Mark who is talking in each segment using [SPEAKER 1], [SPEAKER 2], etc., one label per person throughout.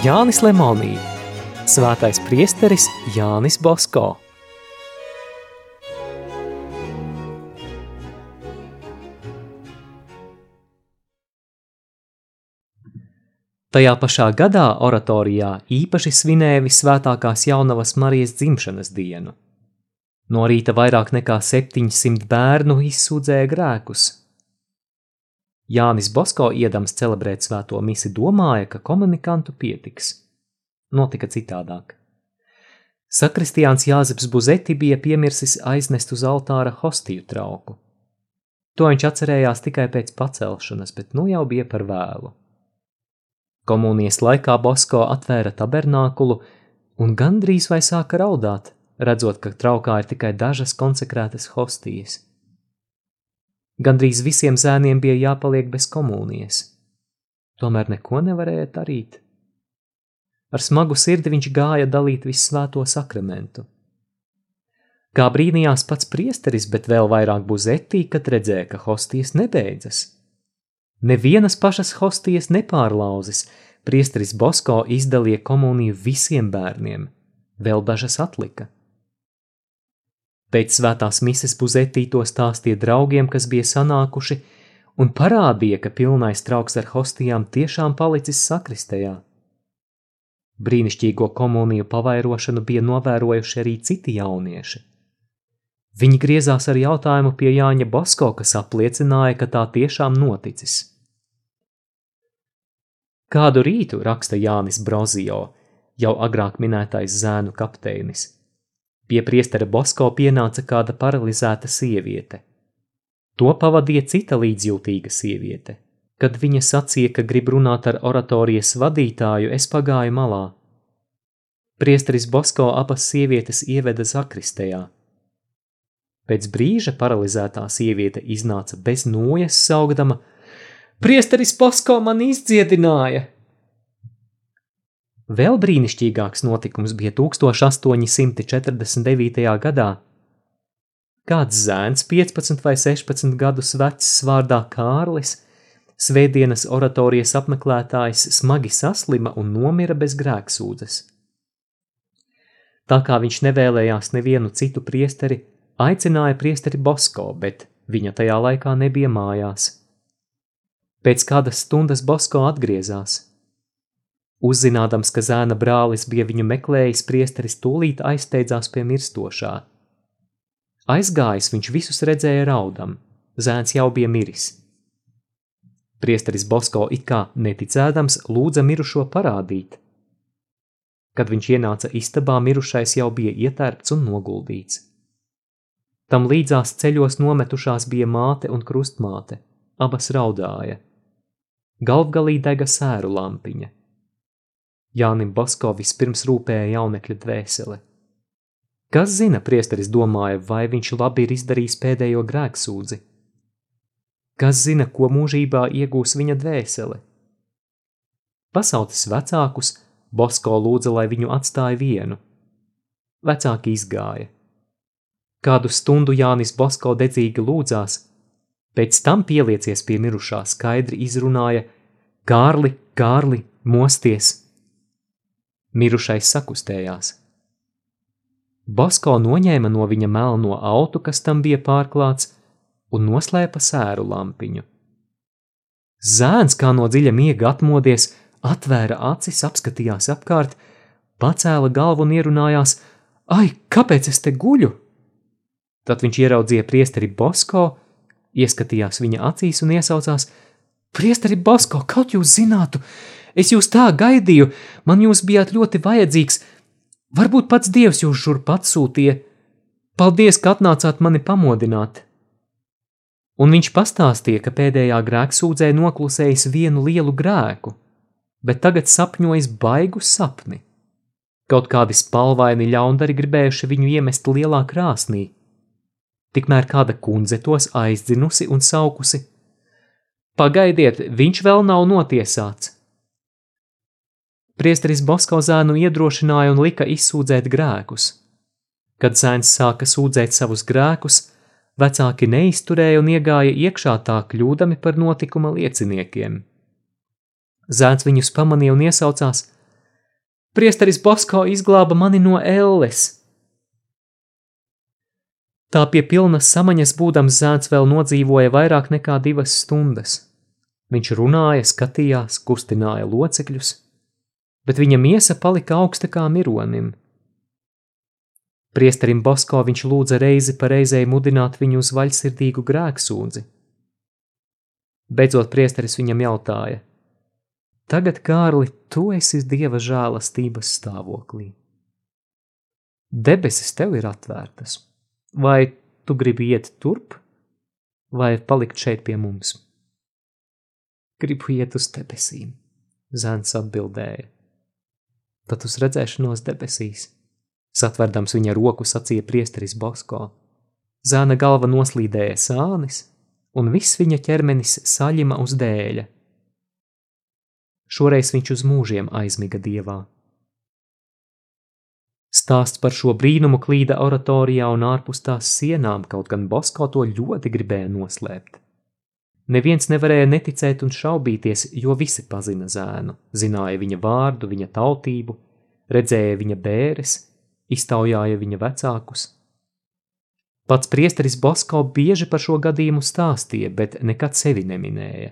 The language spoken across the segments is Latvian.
[SPEAKER 1] Jānis Lemonī, Svētais priesteris Jānis Bosko. Tajā pašā gadā oratorijā īpaši svinēja visvētākās jaunavas Marijas dzimšanas dienu. No rīta vairāk nekā 700 bērnu izsūdzēja grēkus. Jānis Bosko iedams celebrēt svēto misi domāja, ka komunikantu pietiks. Notika citādāk. Sakristiāns Jāzeps Buzeti bija piemirsis aiznest uz altāra hostiju trauku. To viņš atcerējās tikai pēc pacelšanas, bet nu jau bija par vēlu. Komunijas laikā Bosko atvēra tabernākulu un gandrīz vai sāka raudāt, redzot, ka traukā ir tikai dažas konsekrētas hostijas. Gandrīz visiem zēniem bija jāpaliek bez komunijas. Tomēr neko nevarēja darīt. Ar smagu sirdi viņš gāja dalīt visvēto sakramentu. Kā brīnījās pats priesteris, bet vēl vairāk buzetī, kad redzēja, ka hostijas nebeidzas. Nevienas pašas hostijas nepārlauzis, priesteris Bosko izdalīja komuniju visiem bērniem, vēl dažas atlika. Pēc svētās mises buzetī to stāstīja draugiem, kas bija sanākuši, un parādīja, ka pilnais trauks ar hostijām tiešām palicis sakristējā. Brīnišķīgo komuniju pavairošanu bija novērojuši arī citi jaunieši. Viņi griezās ar jautājumu pie Jāņa Bosko, kas apliecināja, ka tā tiešām noticis. Kādu rītu raksta Jānis Brozio, jau agrāk minētais zēnu kapteinis. Pie priestera Bosko pienāca kāda paralizēta sieviete. To pavadīja cita līdzjūtīga sieviete. Kad viņa sacīja, ka grib runāt ar oratorijas vadītāju, es pagāju malā. Priesteris Bosko abas sievietes ieveda zakristējā. Pēc brīža paralizētā sieviete iznāca bez nojas saugdama – Priesteris Posko man izdziedināja! Vēl brīnišķīgāks notikums bija 1849. gadā. Kāds zēns, 15 vai 16 gadus vecs vārdā Kārlis, svētdienas oratorijas apmeklētājs smagi saslima un nomira bez grēksūdzes. Tā kā viņš nevēlējās nevienu citu priesteri, aicināja priesteri Bosko, bet viņa tajā laikā nebija mājās. Pēc kādas stundas Bosko atgriezās. Uzzinādams, ka zēna brālis bija viņu meklējis, priesteris tūlīt aizsteidzās pie mirstošā. Aizgājis viņš visus redzēja raudam, zēns jau bija miris. Priesteris Bosko it kā neticēdams lūdza mirušo parādīt. Kad viņš ienāca istabā, mirušais jau bija ietērpts un noguldīts. Tam līdzās ceļos nometušās bija māte un krustmāte, abas raudāja – galvgalī dega sēru lampiņa. Jānim Basko vispirms rūpēja jaunekļa dvēsele. Kas zina, priesteris domāja, vai viņš labi ir izdarījis pēdējo grēksūdzi? Kas zina, ko mūžībā iegūs viņa dvēsele? Pasaucis vecākus, Bosko lūdza, lai viņu atstāja vienu. Vecāki izgāja. Kādu stundu Jānis Bosko dedzīgi lūdzās, Pēc tam pieliecies pie mirušā, skaidri izrunāja: Kārli, Kārli, mosties! Mirušais sakustējās. Basko noņēma no viņa melno autu, kas tam bija pārklāts, un noslēpa sēru lampiņu. Zēns, kā no dziļa miega atmodies, atvēra acis, apskatījās apkārt, pacēla galvu un ierunājās: Ai, kāpēc es te guļu? Tad viņš ieraudzīja priesteri Bosko, Ieskatījās viņa acīs un iesaucās: Priesteri Basko, kaut jūs zinātu, es jūs tā gaidīju, man jūs bijāt ļoti vajadzīgs. Varbūt pats Dievs jūs šurp atsūtīja. Paldies, ka atnācāt mani pamodināt. Un viņš pastāstīja, ka pēdējā grēksūdzē noklusējis vienu lielu grēku, bet tagad sapņojis baigu sapni. Kaut kādi spalvaini ļaundari gribējuši viņu iemest lielā krāsnī Tikmēr kāda kundze tos aizdzinusi un saukusi: Pagaidiet, viņš vēl nav notiesāts! Priesteris Bosko zēnu iedrošināja un lika izsūdzēt grēkus. Kad zēns sāka sūdzēt savus grēkus, vecāki neizturēja un iegāja iekšā tā kļūdami par notikuma lieciniekiem. Zēns viņus pamanīja un iesaucās: Priesteris Bosko izglāba mani no elles! Tā pie pilnas samaņas būdams zēns vēl nodzīvoja vairāk nekā divas stundas. Viņš runāja, skatījās, kustināja locekļus, bet viņa miesa palika augsta kā mironim. Priesterim Bosko viņš lūdza reizi pa reizei mudināt viņu uz vaļsirdīgu grēksūdzi. Beidzot priesteris viņam jautāja: Tagad, Kārli, tu esi dieva žēlastības stāvoklī. Debesis tev ir atvērtas Vai tu gribi iet turp, vai palikt šeit pie mums? Gribu iet uz debesīm, Zēns atbildēja. Tad uz redzēšanos debesīs, satverdams viņa roku sacīja priesteris Bosko. Zēna galva noslīdēja sānis, un viss viņa ķermenis saļima uz dēļa. Šoreiz viņš uz mūžiem aizmiga dievā. Stāsts par šo brīnumu klīda oratorijā un ārpus tās sienām, kaut gan Bosko to ļoti gribēja noslēpt. Neviens nevarēja neticēt un šaubīties, jo visi pazina zēnu, zināja viņa vārdu, viņa tautību, redzēja viņa bēres, iztaujāja viņa vecākus. Pats priesteris Bosko bieži par šo gadījumu stāstīja, bet nekad sevi neminēja.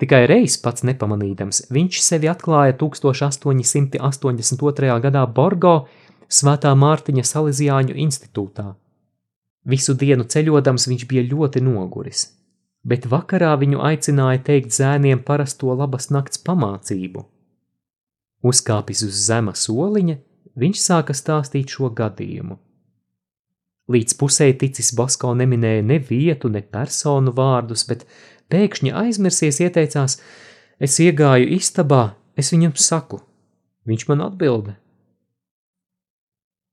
[SPEAKER 1] Tikai reiz pats nepamanīdams, viņš sevi atklāja 1882. gadā Borgo Svētā Mārtiņa Salesiāņu institūtā. Visu dienu ceļodams viņš bija ļoti noguris, bet vakarā viņu aicināja teikt zēniem parasto labas nakts pamācību. Uzkāpis uz zema soliņa, viņš sāka stāstīt šo gadījumu. Līdz pusē ticis Bosko neminēja ne vietu, ne personu vārdus, bet Pēkšņi aizmirsies ieteicās, es iegāju istabā, es viņam saku. Viņš man atbilda.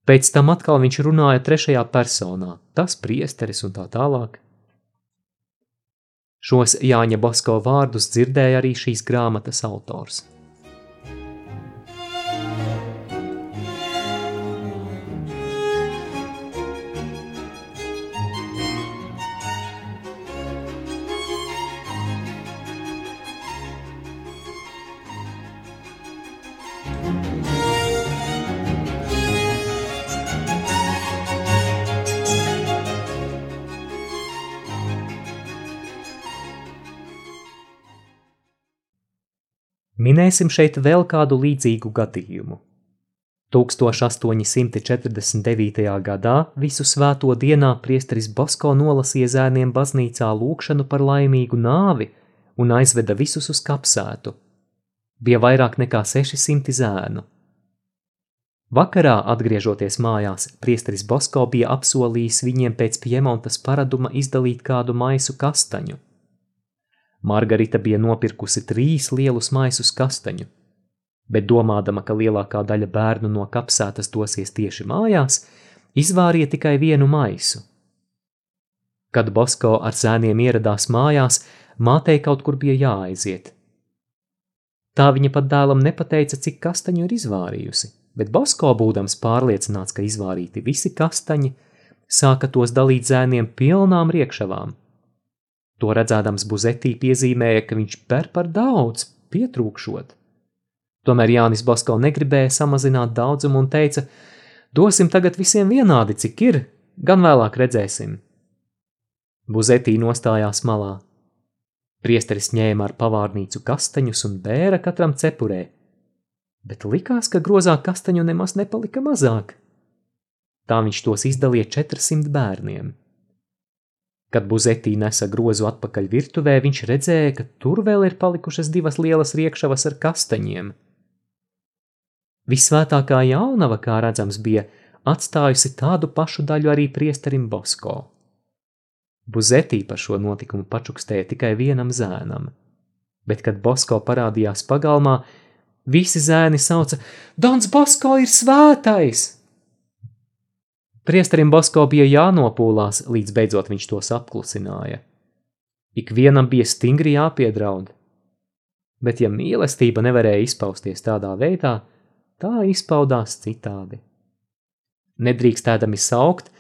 [SPEAKER 1] Pēc tam atkal viņš runāja trešajā personā, tas priesteris un tā tālāk. Šos Jāņa Basko vārdus dzirdēja arī šīs grāmatas autors. Minēsim šeit vēl kādu līdzīgu gadījumu. 1849. gadā visu svēto dienā priesteris Basko nolasīja zēniem baznīcā lūkšanu par laimīgu nāvi un aizveda visus uz kapsētu. Bija vairāk nekā 600 zēnu. Vakarā, atgriežoties mājās, priesteris Basko bija apsolījis viņiem pēc Piemontas paraduma izdalīt kādu maisu kastaņu – Margarita bija nopirkusi trīs lielus maisus kastaņu, bet domādama, ka lielākā daļa bērnu no kapsētas dosies tieši mājās, izvārīja tikai vienu maisu. Kad Bosko ar zēniem ieradās mājās, mātei kaut kur bija jāaiziet. Tā viņa pat dēlam nepateica, cik kastaņu ir izvārījusi, bet Bosko, būdams pārliecināts, ka izvārīti visi kastaņi, sāka tos dalīt zēniem pilnām riekšavām – To redzēdams Buzetī piezīmēja, ka viņš ber par daudz, pietrūkšot. Tomēr Jānis Basko negribēja samazināt daudzumu un teica: Dosim tagad visiem vienādi, cik ir, gan vēlāk redzēsim. Buzetī nostājās malā. Priesteris ņēma ar pavārnīcu kastaņus un bēra katram cepurē, bet likās, ka grozā kastaņu nemaz nepalika mazāk. Tā viņš tos izdalīja 400 bērniem. Kad buzetī nesa grozu atpakaļ virtuvē, viņš redzēja, ka tur vēl ir palikušas divas lielas riekšavas ar kastaņiem. Visvētākā jaunava, kā redzams, bija atstājusi tādu pašu daļu arī priesterim Bosko. Buzetī par šo notikumu pačukstēja tikai vienam zēnam, bet, kad Bosko parādījās pagalmā, visi zēni sauca: Dons Bosko ir svētais! Priesterim Basko bija jānopūlās, līdz beidzot viņš tos apklusināja. Ikvienam bija stingri jāpiedraud. Bet ja mīlestība nevarēja izpausties tādā veidā, tā izpaudās citādi. Nedrīkstēdami saukt,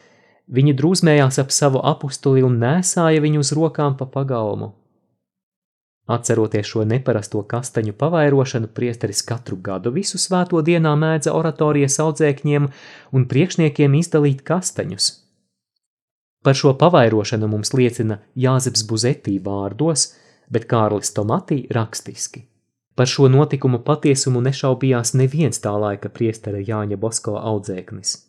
[SPEAKER 1] viņi drūzmējās ap savu apustuli un nesāja viņu uz rokām pa pagalmu. Atceroties šo neparasto kastaņu pavairošanu, priesteris katru gadu visu svēto dienā mēdza oratorijas audzēkņiem un priekšniekiem izdalīt kastaņus. Par šo pavairošanu mums liecina Jāzeps Buzetī vārdos, bet Kārlis Tomatī rakstiski. Par šo notikumu patiesumu nešaubījās neviens tā laika priestera Jāņa Bosko audzēknis.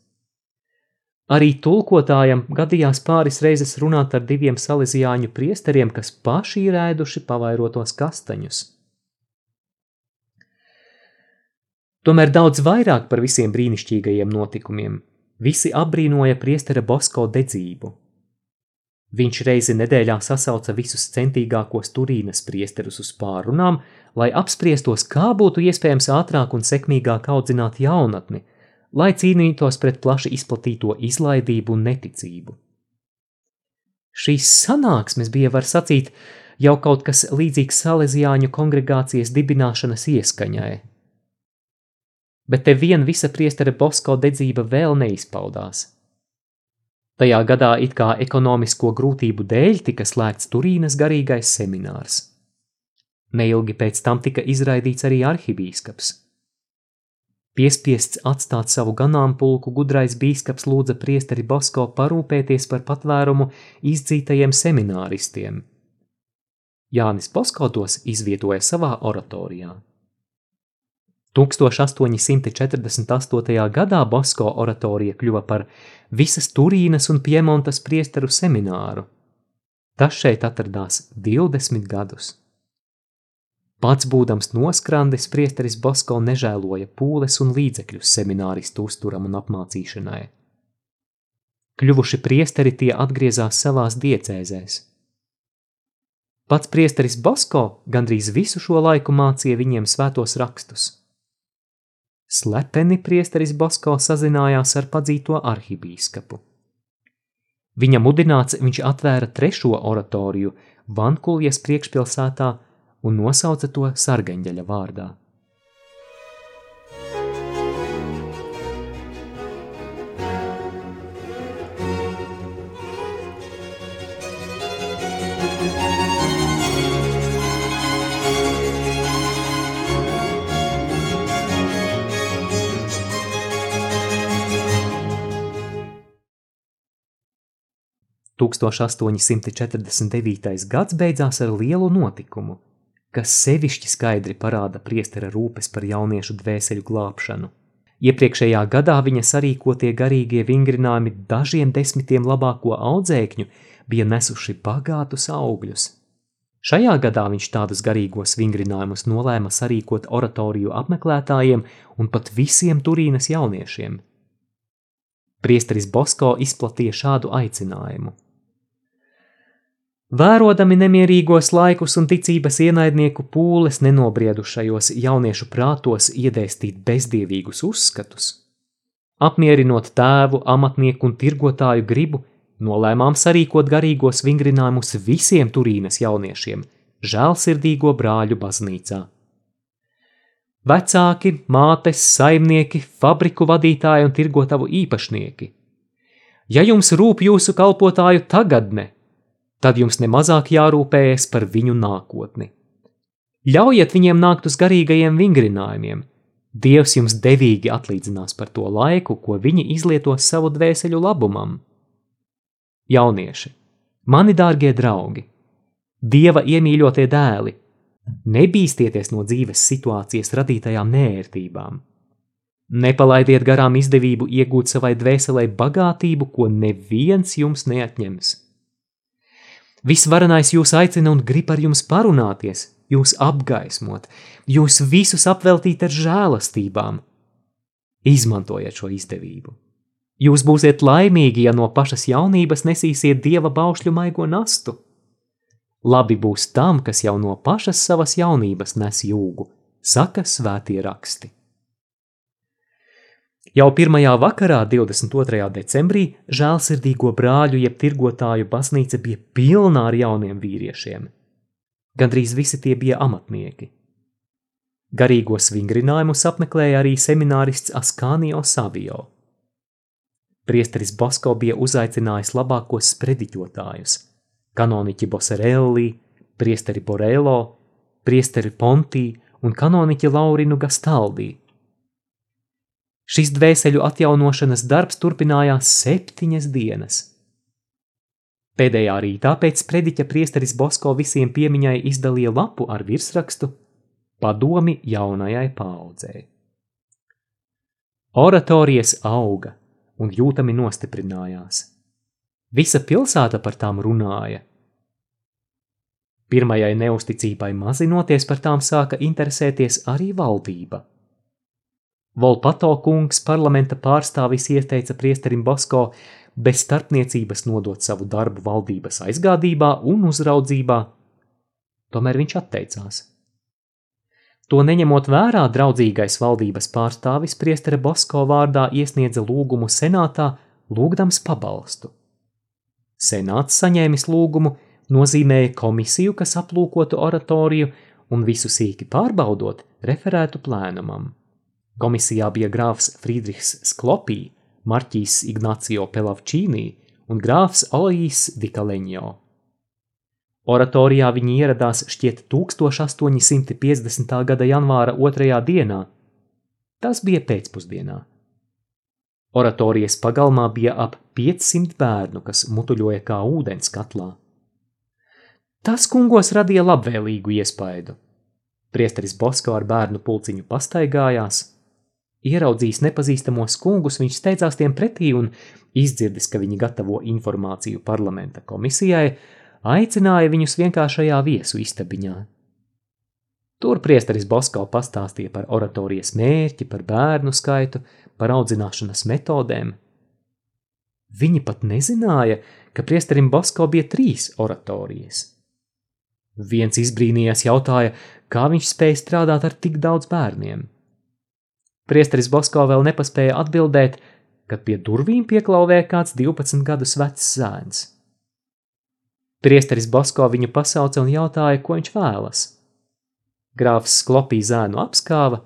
[SPEAKER 1] Arī tulkotājam gadījās pāris reizes runāt ar diviem salīdzjāņu priesteriem, kas paši ir ēduši pavairotos kastaņus. Tomēr daudz vairāk par visiem brīnišķīgajiem notikumiem. Visi apbrīnoja priestera Bosko dedzību. Viņš reizi nedēļā sasauca visus centīgākos Turīnas priesterus uz pārunām, lai apspriestos, kā būtu iespējams ātrāk un sekmīgāk audzināt jaunatni – lai cīnītos pret plaši izplatīto izlaidību un neticību. Šīs sanāksmes bija, var sacīt, jau kaut kas līdzīgs Salesiāņu kongregācijas dibināšanas ieskaņai. Bet te vien visa priestera Bosko dedzība vēl neizpaudās. Tajā gadā it kā ekonomisko grūtību dēļ tika slēgts Turīnas garīgais seminārs. Neilgi pēc tam tika izraidīts arī arhibīskaps. Piespiests atstāt savu ganāmpulku, gudrais bīskaps lūdza priesteri Bosko parūpēties par patvērumu izdzītajiem semināristiem. Jānis Bosko tos izvietoja savā oratorijā. 1848. gadā Bosko oratorija kļuva par visas Turīnas un Piemontas priesteru semināru. Tas šeit atradās 20 gadus. Pats būdams noskrandis, priesteris Bosko nežēloja pūles un līdzekļus semināristu uzturam un apmācīšanai. Kļuvuši priesteri tie atgriezās savās diecēzēs. Pats priesteris Bosko gandrīz visu šo laiku mācīja viņiem svētos rakstus. Slepeni priesteris Bosko sazinājās ar padzīto arhibīskapu. Viņa mudināts viņš atvēra trešo oratoriju Vankuljas priekšpilsētā un nosauca to sargaņģeļa vārdā. Tūkstoš 849. gads beidzās ar lielu notikumu – kas sevišķi skaidri parāda priestera rūpes par jauniešu dvēseļu glābšanu. Iepriekšējā gadā viņa sarīkotie garīgie vingrinājumi dažiem desmitiem labāko audzēkņu bija nesuši bagātus augļus. Šajā gadā viņš tādus garīgos vingrinājumus nolēma sarīkot oratoriju apmeklētājiem un pat visiem Turīnas jauniešiem. Priesteris Bosko izplatīja šādu aicinājumu – Vērodami nemierīgos laikus un ticības ienaidnieku pūles nenobriedušajos jauniešu prātos iedēstīt bezdievīgus uzskatus. Apmierinot tēvu, amatnieku un tirgotāju gribu, nolēmām sarīkot garīgos vingrinājumus visiem Turīnas jauniešiem, žēlsirdīgo brāļu baznīcā. Vecāki, mātes, saimnieki, fabriku vadītāji un tirgotavu īpašnieki. Ja jums rūp jūsu kalpotāju tagadne, tad jums nemazāk jārūpējas par viņu nākotni. Ļaujiet viņiem nākt uz garīgajiem vingrinājumiem. Dievs jums devīgi atlīdzinās par to laiku, ko viņi izlietos savu dvēseļu labumam. Jaunieši, mani dārgie draugi, Dieva iemīļotie dēli, nebīsties no dzīves situācijas radītajām nērtībām. Nepalaidiet garām izdevību iegūt savai dvēselē bagātību, ko neviens jums neatņems. Visvarenais jūs aicina un grib ar jums parunāties, jūs apgaismot, jūs visus apveltīt ar žēlastībām. Izmantojiet šo izdevību. Jūs būsiet laimīgi, ja no pašas jaunības nesīsiet dieva baušļu maigo nastu. Labi būs tam, kas jau no pašas savas jaunības nes jūgu, saka svētie raksti. Jau pirmajā vakarā, 22. decembrī, žēlsirdīgo brāļu jeb tirgotāju baznīca bija pilna ar jauniem vīriešiem. Gandrīz visi tie bija amatnieki. Garīgos vingrinājumus apmeklēja arī seminārists Askānio Savio. Priesteris Basko bija uzaicinājis labākos sprediķotājus – kanoniķi Boserelli, priesteri Borelo, priesteri Pontī un kanoniķi Laurinu Gastaldī. Šis dvēseļu atjaunošanas darbs turpinājās septiņas dienas. Pēdējā rītā pēc prediķa priesteris Bosko visiem piemiņai izdalīja lapu ar virsrakstu Padomi jaunajai paudzei. Oratorijas auga un jūtami nostiprinājās. Visa pilsēta par tām runāja. Pirmajai neusticībai mazinoties par tām sāka interesēties arī valdība. Volpato kungs parlamenta pārstāvis ieteica priesterim Bosko bez starpniecības nodot savu darbu valdības aizgādībā un uzraudzībā, tomēr viņš atteicās. To neņemot vērā, draudzīgais valdības pārstāvis priestere Bosko vārdā iesniedza lūgumu senātā, lūgdams pabalstu. Senāts saņēmis lūgumu, nozīmēja komisiju, kas aplūkotu oratoriju un visu sīki pārbaudot, referētu plēnumam. Komisijā bija grāfs Friedrichs Sklopī, marķīs Ignacio Pelavčīnī un grāfs Aloīs Dikaleņo. Oratorijā viņi ieradās šķiet 1850. gada janvāra otrajā dienā. Tas bija pēcpusdienā. Oratorijas pagalmā bija ap 500 bērnu, kas mutuļoja kā ūdens katlā. Tas kungos radīja labvēlīgu iespaidu. Priesteris Bosko ar bērnu pulciņu pastaigājās, Ieraudzījis nepazīstamos kungus, viņš steidzās tiem pretī un, izdzirdis, ka viņi gatavo informāciju parlamenta komisijai, aicināja viņus vienkāršajā viesu istabiņā. Tur priesteris Bosko pastāstīja par oratorijas mērķi, par bērnu skaitu, par audzināšanas metodēm. Viņi pat nezināja, ka priesterim Bosko bija trīs oratorijas. Viens izbrīnījās jautāja, kā viņš spēja strādāt ar tik daudz bērniem – Priesteris Bosko vēl nepaspēja atbildēt, kad pie durvīm pieklauvēja kāds 12 gadus vecs zēns. Priesteris Bosko viņu pasauca un jautāja, ko viņš vēlas. Grāfs sklopī zēnu apskāva,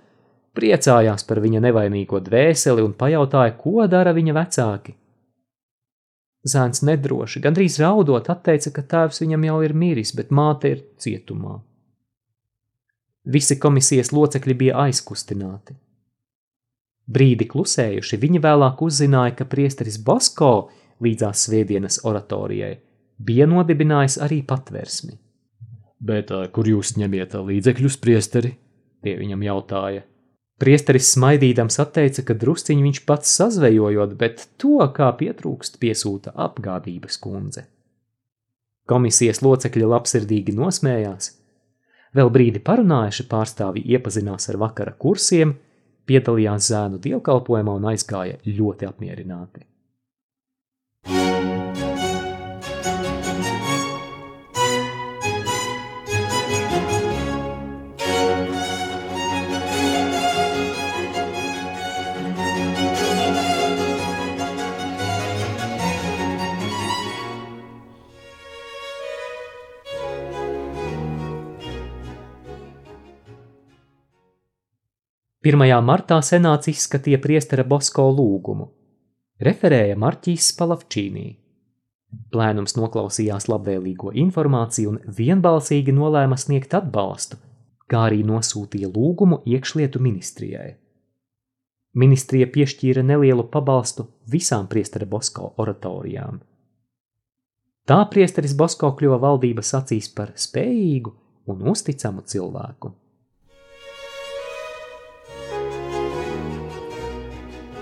[SPEAKER 1] priecājās par viņa nevainīgo dvēseli un pajautāja, ko dara viņa vecāki. Zēns nedroši, gandrīz raudot, atteica, ka tēvs viņam jau ir miris, bet māte ir cietumā. Visi komisijas locekļi bija aizkustināti. Brīdi klusējuši, viņi vēlāk uzzināja, ka priesteris Bosko līdzās svētdienas oratorijai bija nodibinājis arī patversmi.
[SPEAKER 2] Bet kur jūs ņemiet līdzekļus, priesteri?
[SPEAKER 1] Tie viņam jautāja. Priesteris smaidīdams atteica, ka drusciņi viņš pats sazvejojot, bet to, kā pietrūkst, piesūta apgādības kundze. Komisijas locekļi labsirdīgi nosmējās. Vēl brīdi parunājuši pārstāvi iepazinās ar vakara kursiem – piedalījās zēnu dievkalpojumā un aizgāja ļoti apmierināti. Pirmajā martā senāts izskatīja priestera Bosko lūgumu. Referēja Marķīs Palavčīnī. Plēnums noklausījās labvēlīgo informāciju un vienbalsīgi nolēma sniegt atbalstu, kā arī nosūtīja lūgumu iekšlietu ministrijai. Ministrija piešķīra nelielu pabalstu visām priestera Bosko oratorijām. Tā priesteris Bosko kļuva valdības acīs par spējīgu un uzticamu cilvēku.